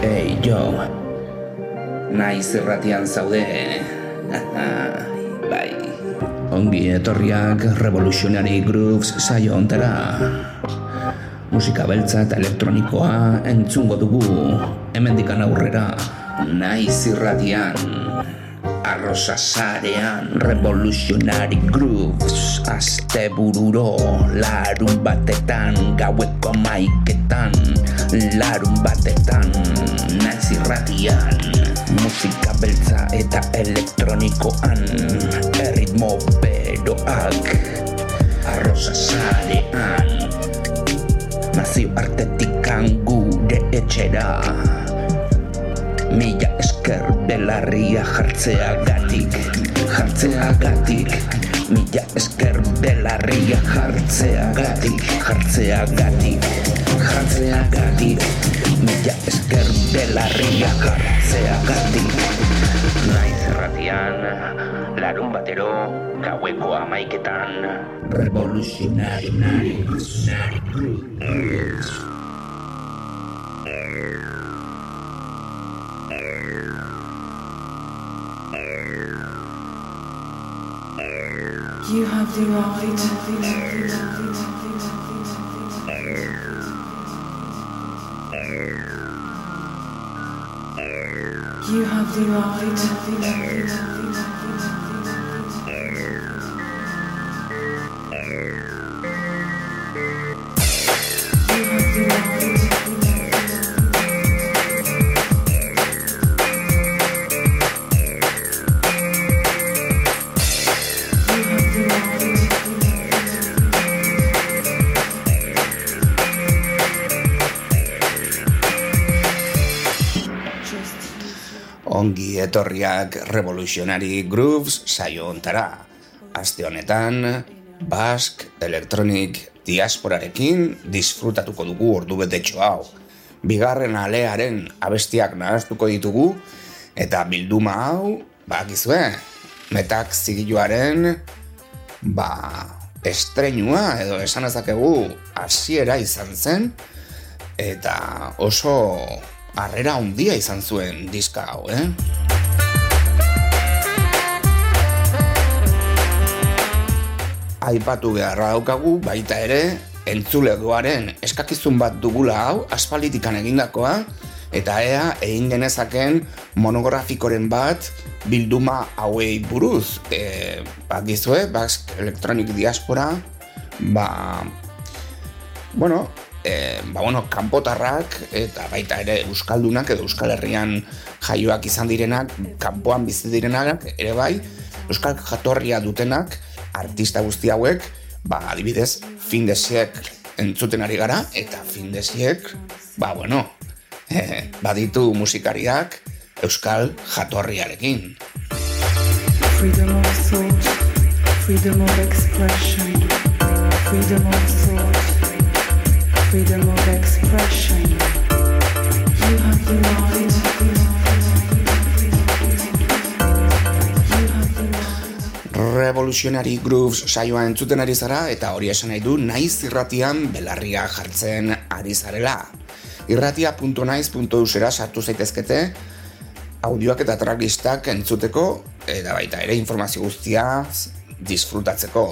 Ei, jo. Naiz irratian zaude. bai. Ongi etorriak Revolutionary Grooves saio ontera. Musika beltza eta elektronikoa entzungo dugu. Hemendikan aurrera. Naiz irratian. Arrosa sarean Revolutionary Grooves Aste bururo Larun batetan Gaueko maiketan Larun batetan Naiz irratian Musika beltza eta elektronikoan Erritmo beroak Arrosa sarean. Nazio artetikan gure etxera Mila esker belarria jartzea gatik Jartzea gatik Mila esker belarria jartzea gatik Jartzea gatik Jartzea gatik Mila esker belarria jartzea gatik Naiz erratian Larun batero Gaueko amaiketan Revolutionary You have the right. You have the right. Ongi etorriak Revolutionary Grooves saio ontara. Aste honetan, Bask Electronic Diasporarekin disfrutatuko dugu ordu betetxo hau. Bigarren alearen abestiak nahaztuko ditugu, eta bilduma hau, bakizue, metak zigiluaren, ba, estrenua edo esan ezakegu hasiera izan zen, eta oso harrera handia izan zuen diska hau, eh? Aipatu beharra daukagu baita ere entzulegoaren eskakizun bat dugula hau aspalitikan egindakoa eta ea egin genezaken monografikoren bat bilduma hauei buruz. E, bakizue, Basque Electronic Diaspora, ba, bueno, e, ba, bueno, kanpotarrak eta baita ere euskaldunak edo euskal herrian jaioak izan direnak, kanpoan bizi direnak ere bai, euskal jatorria dutenak, artista guzti hauek, ba, adibidez, fin de siècle entzuten ari gara, eta fin de siècle, ba, bueno, baditu musikariak euskal jatorriarekin. freedom of thought, freedom of expression, freedom of thought, freedom of expression. You have the right. Revolutionary Grooves saioa entzuten ari zara eta hori esan nahi du naiz irratian belarria jartzen ari zarela. Irratia.naiz.eusera sartu zaitezkete audioak eta tracklistak entzuteko eta baita ere informazio guztia disfrutatzeko.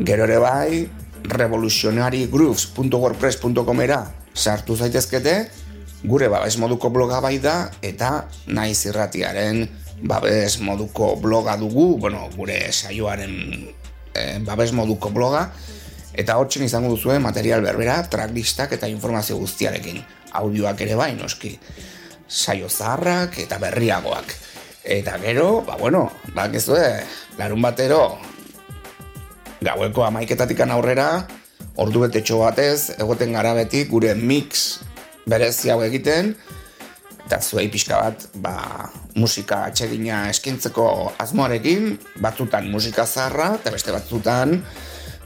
Gero ere bai, revolutionarygrooves.wordpress.com era sartu zaitezkete, gure babes moduko bloga bai da, eta naiz irratiaren babes moduko bloga dugu, bueno, gure saioaren eh, babes moduko bloga, eta hortzen izango duzue material berbera, tracklistak eta informazio guztiarekin. Audioak ere bai, noski. Saio zaharrak eta berriagoak. Eta gero, ba bueno, bakizue, larun batero, gaueko amaiketatikan aurrera, ordu betetxo batez, egoten gara beti gure mix berezi hau egiten, eta zuei pixka bat, ba, musika atsegina eskintzeko asmoarekin, batzutan musika zaharra, eta beste batzutan,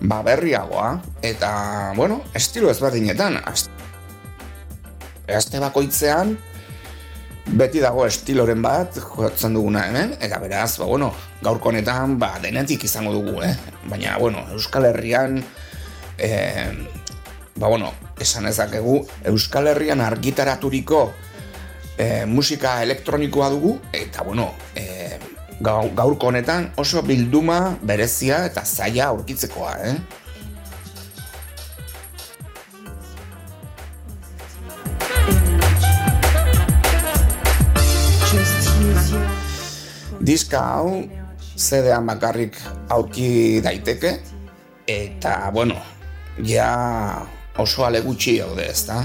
ba, berriagoa, eta, bueno, estilo ezberdinetan, aste bakoitzean, beti dago estiloren bat jotzen duguna hemen, eta beraz, ba, bueno, gaurko honetan, ba, denetik izango dugu, eh? Baina, bueno, Euskal Herrian, eh, ba, bueno, esan ezakegu, Euskal Herrian argitaraturiko e, musika elektronikoa dugu, eta bueno, e, gaurko honetan oso bilduma berezia eta zaila aurkitzekoa, eh? Diska hau zedean bakarrik aurki daiteke eta bueno, ja oso ale gutxi daude, ezta?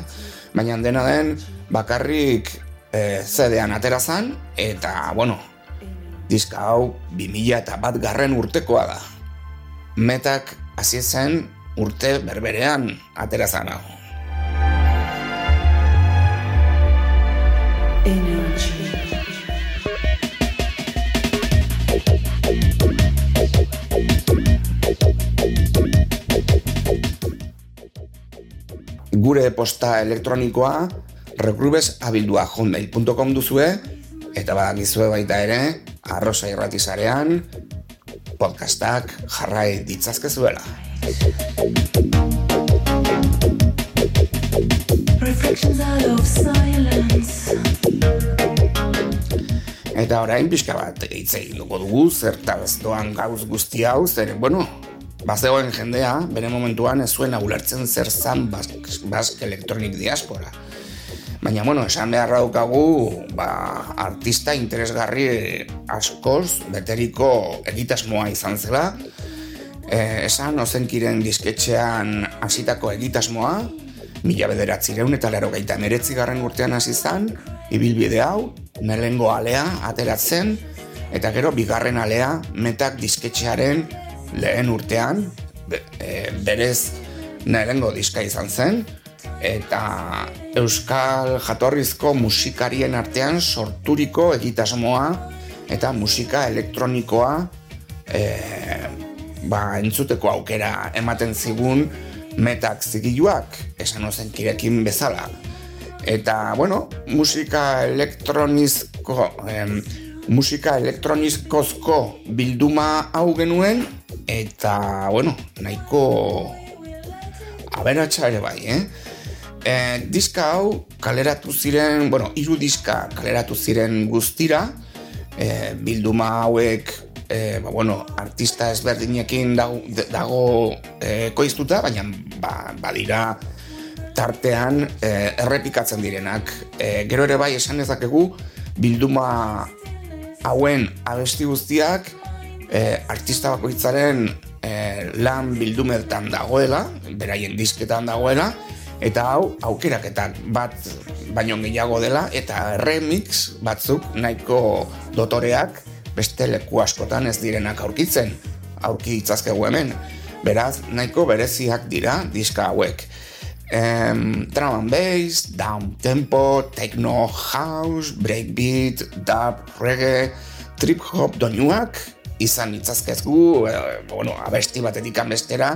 Baina dena den bakarrik e, zedean aterazan eta bueno, diska hau 2000 eta bat garren urtekoa da. Metak hasi zen urte berberean aterazan hau. Gure posta elektronikoa rekrubesabildua.com duzue eta badakizue baita ere arrosa irratizarean podcastak jarrai ditzazkezuela. Eta orain pixka bat hitz egin dugu dugu, zertaz doan gauz guzti hau, zer, bueno, bazegoen jendea, bere momentuan ez zuen agulertzen zer zan bask, elektronik diaspora. Baina, bueno, esan beharra daukagu, ba, artista interesgarri askoz, beteriko egitasmoa izan zela. E, esan, ozenkiren disketxean hasitako egitasmoa, mila bederatzireun eta lero gaita garren urtean hasi zan, ibilbide hau, nelengo alea ateratzen, eta gero bigarren alea metak disketxearen lehen urtean, e, berez nelengo diska izan zen, eta euskal jatorrizko musikarien artean sorturiko egitasmoa eta musika elektronikoa e, ba, entzuteko aukera ematen zigun metak zigiluak esan ozen kirekin bezala. Eta, bueno, musika elektronizko, em, musika elektronizkozko bilduma hau genuen, eta, bueno, nahiko aberatsa ere bai, eh? E, diska hau kaleratu ziren, bueno, hiru diska kaleratu ziren guztira, e, bilduma hauek, e, ba, bueno, artista ezberdinekin dago, dago e, koiztuta, baina ba, badira tartean e, errepikatzen direnak. E, gero ere bai esan ezakegu bilduma hauen abesti guztiak e, artista bakoitzaren e, lan bildumertan dagoela, beraien disketan dagoela, eta hau aukeraketak bat baino gehiago dela eta remix batzuk nahiko dotoreak beste leku askotan ez direnak aurkitzen aurki ditzazkegu hemen. Beraz nahiko bereziak dira diska hauek. Em, drum and bass, down tempo, techno, house, breakbeat, dub, reggae, trip hop doinuak izan itzazkezgu, e, bueno, abesti batetik bestera,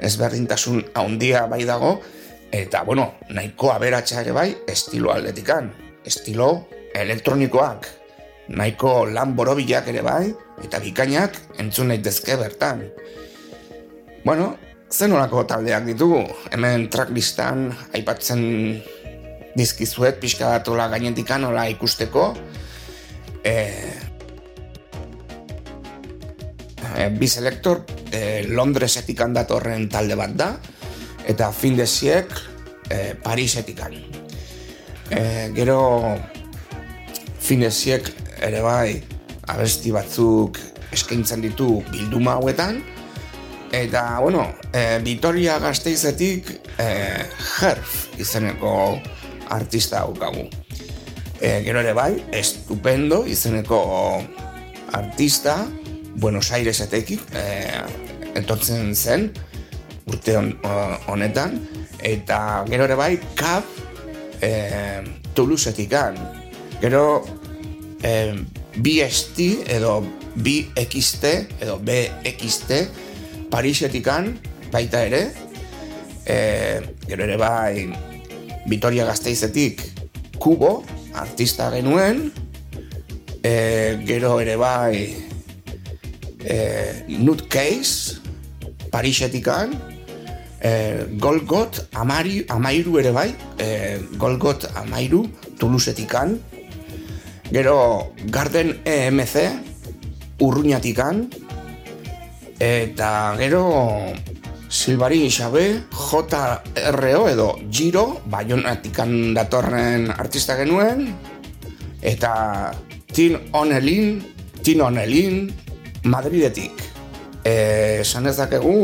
ezberdintasun handia bai dago, Eta, bueno, nahiko aberatsa ere bai, estilo aldetikan. Estilo elektronikoak. Nahiko lan borobilak ere bai, eta bikainak entzun naitezke bertan. Bueno, zen olako taldeak ditugu. Hemen tracklistan aipatzen dizkizuet pixka datola gainetikan ola ikusteko. E, e, Biselektor e, Londresetik handatorren talde bat da eta fin de siek e, Parisetik e, gero fin de siek ere bai abesti batzuk eskaintzen ditu bilduma hauetan eta bueno e, Vitoria Gasteizetik e, Herf izeneko artista haukagu e, gero ere bai estupendo izeneko artista Buenos Airesetik e, entortzen zen urte honetan, eta gero ere bai, kap e, Toulousetik Gero e, BST edo BXT edo BXT Parisetik baita ere, e, gero ere bai, Vitoria Gasteizetik Kubo, artista genuen, e, gero ere bai, e, Nutcase, Parisetikan, e, Golgot amari, amairu ere bai, e, Golgot amairu Tulusetikan, Gero Garden EMC urruñatikan. Eta gero Silbari Xabe JRO edo Giro Bayonatikan datorren artista genuen. Eta Tin Onelin Tin Onelin Madridetik. Eh, esan ez dakegu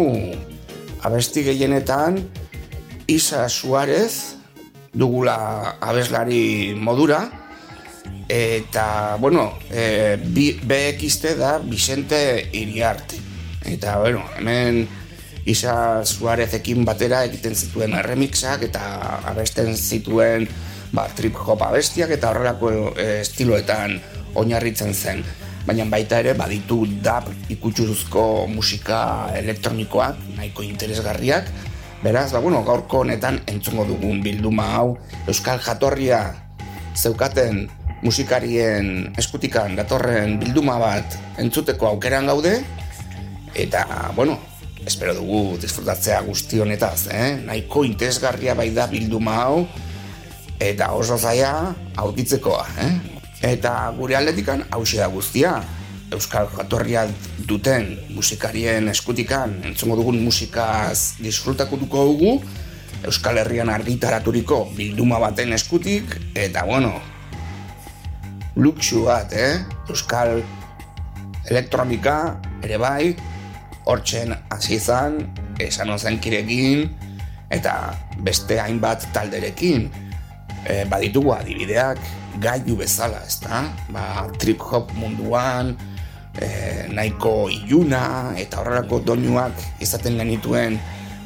abesti gehienetan Isa Suarez dugula abeslari modura. Eta bueno e, BXT da Vicente Iriarte eta bueno hemen Isa Suarezekin batera egiten zituen remixak eta abesten zituen ba, trip hop abestiak eta horrelako e, estiloetan oinarritzen zen baina baita ere baditu dab ikutsuzko musika elektronikoak nahiko interesgarriak beraz, ba, bueno, gaurko honetan entzungo dugun bilduma hau Euskal Jatorria zeukaten musikarien eskutikan datorren bilduma bat entzuteko aukeran gaude eta, bueno, espero dugu disfrutatzea guzti honetaz, eh? nahiko interesgarria bai da bilduma hau eta oso zaia aurkitzekoa, eh? Eta gure aldetikan hausia da guztia. Euskal jatorria duten musikarien eskutikan entzongo dugun musikaz disfrutako duko dugu Euskal Herrian argitaraturiko bilduma baten eskutik eta bueno luxu bat, eh? Euskal elektronika ere bai hortzen hasi izan esan kirekin eta beste hainbat talderekin e, baditugu adibideak gaiu bezala, ez da? Ba, trip hop munduan, e, nahiko iluna, eta horrelako doinuak izaten genituen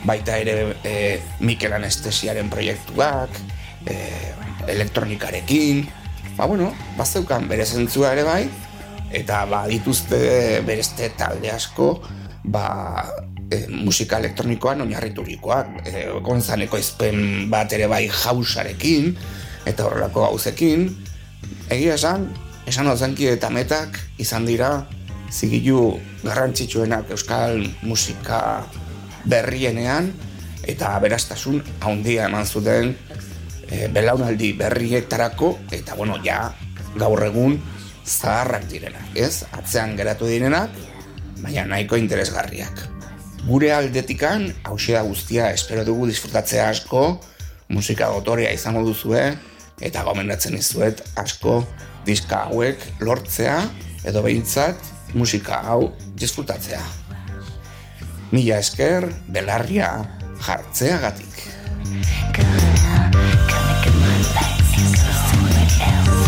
baita ere e, Mikel Anestesiaren proiektuak, e, elektronikarekin, ba, bueno, bazeukan bere zentzua ere bai, eta ba, dituzte bereste talde asko, ba, e, musika elektronikoan oinarriturikoak, e, gonzaneko izpen bat ere bai jausarekin, eta horrelako gauzekin, egia esan, esan ozenki eta metak izan dira zigilu garrantzitsuenak euskal musika berrienean eta berastasun handia eman zuten e, belaunaldi berrietarako eta bueno, ja gaur egun zaharrak direnak, ez? Atzean geratu direnak, baina nahiko interesgarriak. Gure aldetikan, hausia guztia espero dugu disfrutatzea asko, musika dotorea izango duzue, eta gomendatzen izuet asko diska hauek lortzea edo behintzat musika hau disfrutatzea. Mila esker belarria jartzeagatik. Think I'm making my back, so fuck someone else.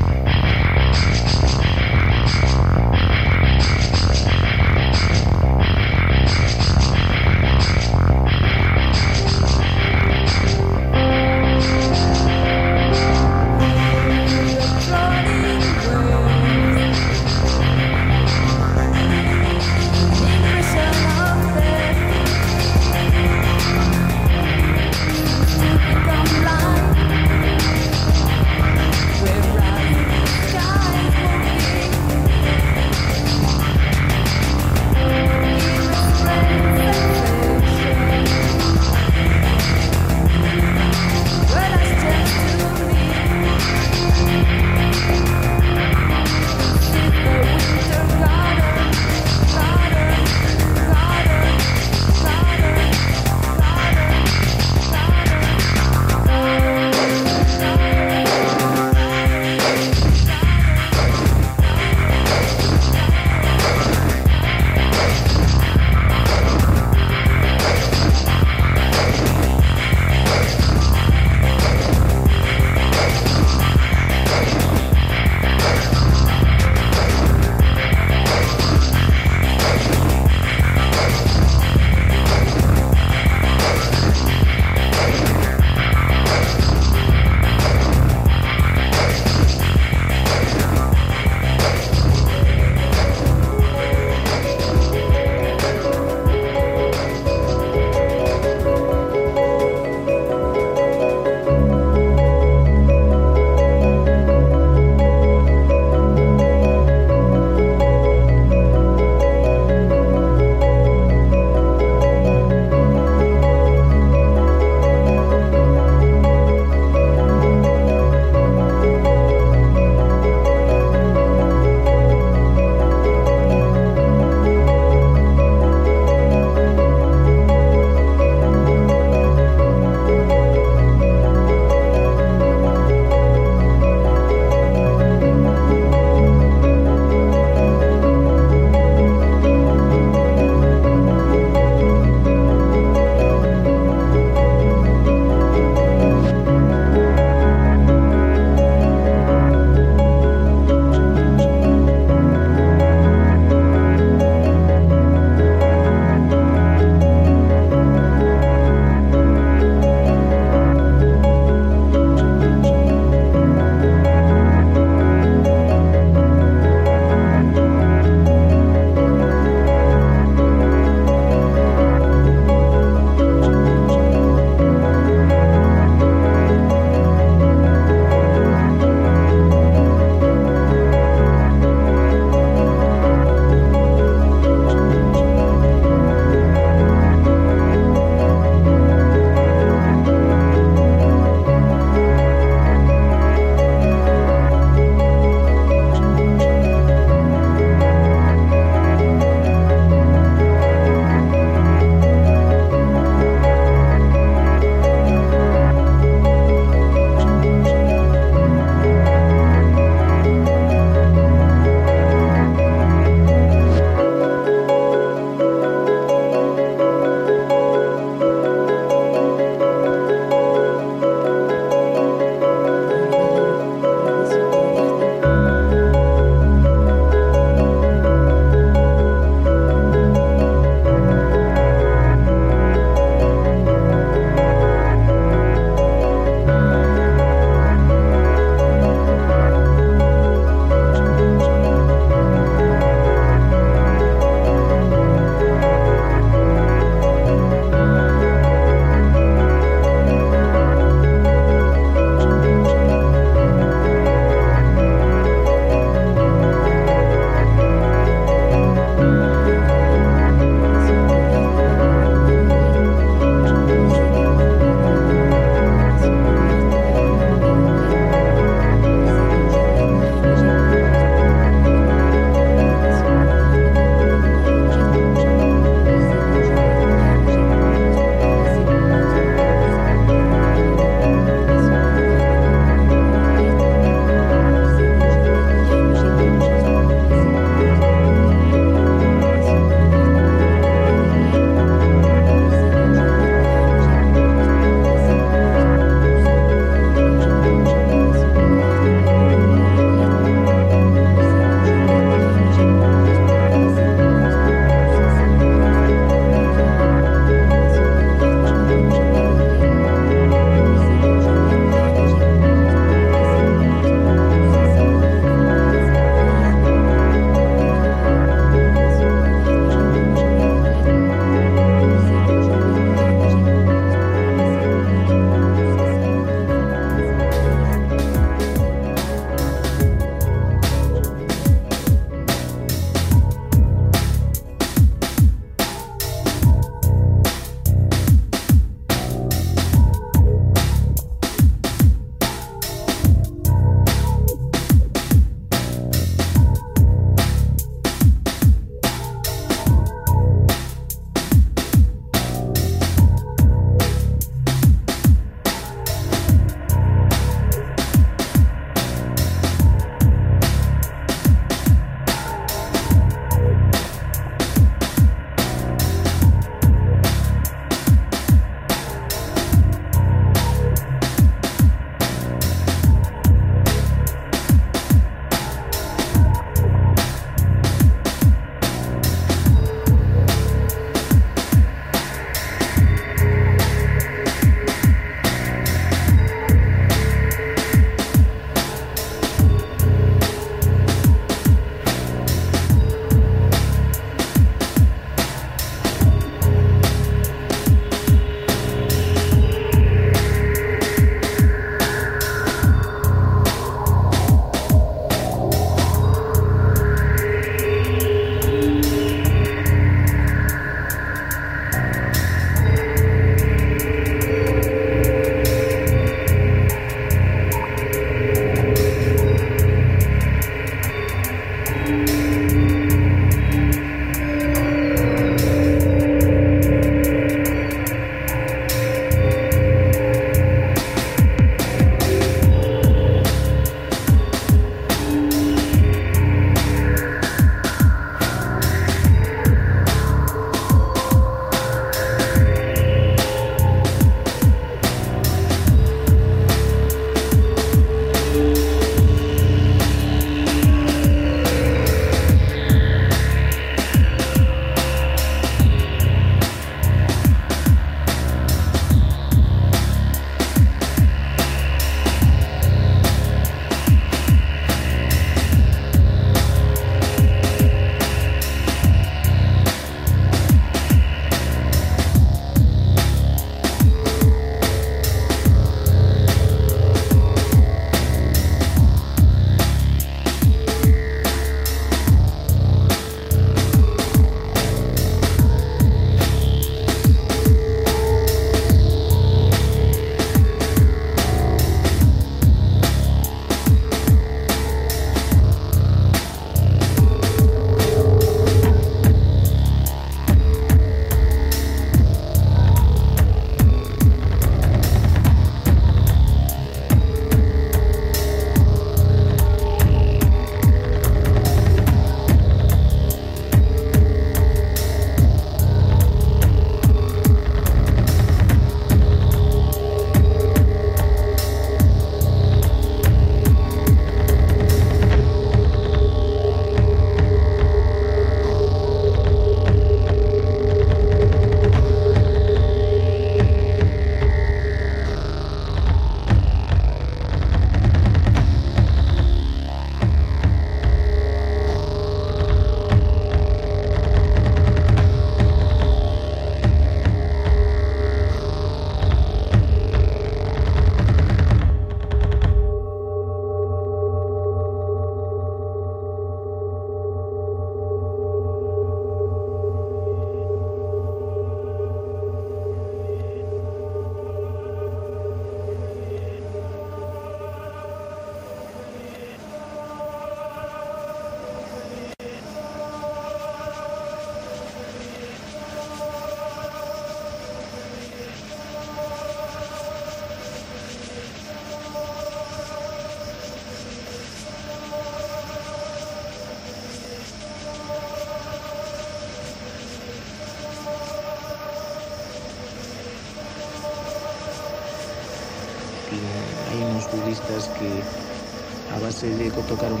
tocar un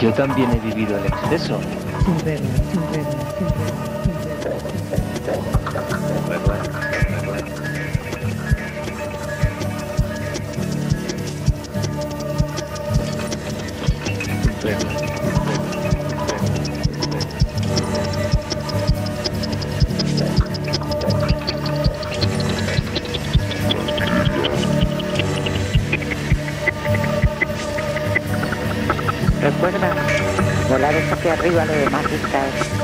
Yo también he vivido el exceso. sin verla, sin verla, sin verla, sin verla. Recuerda, volar es hacia arriba, lo demás es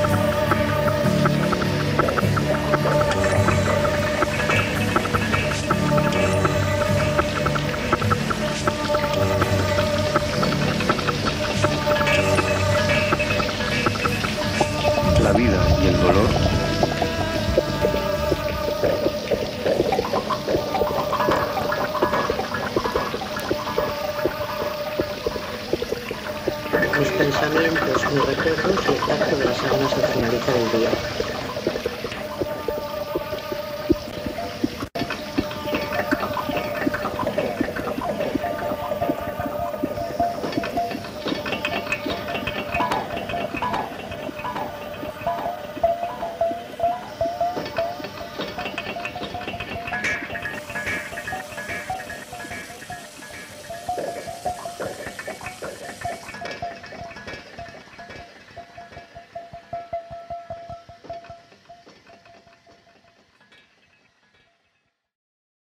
su señorita del día.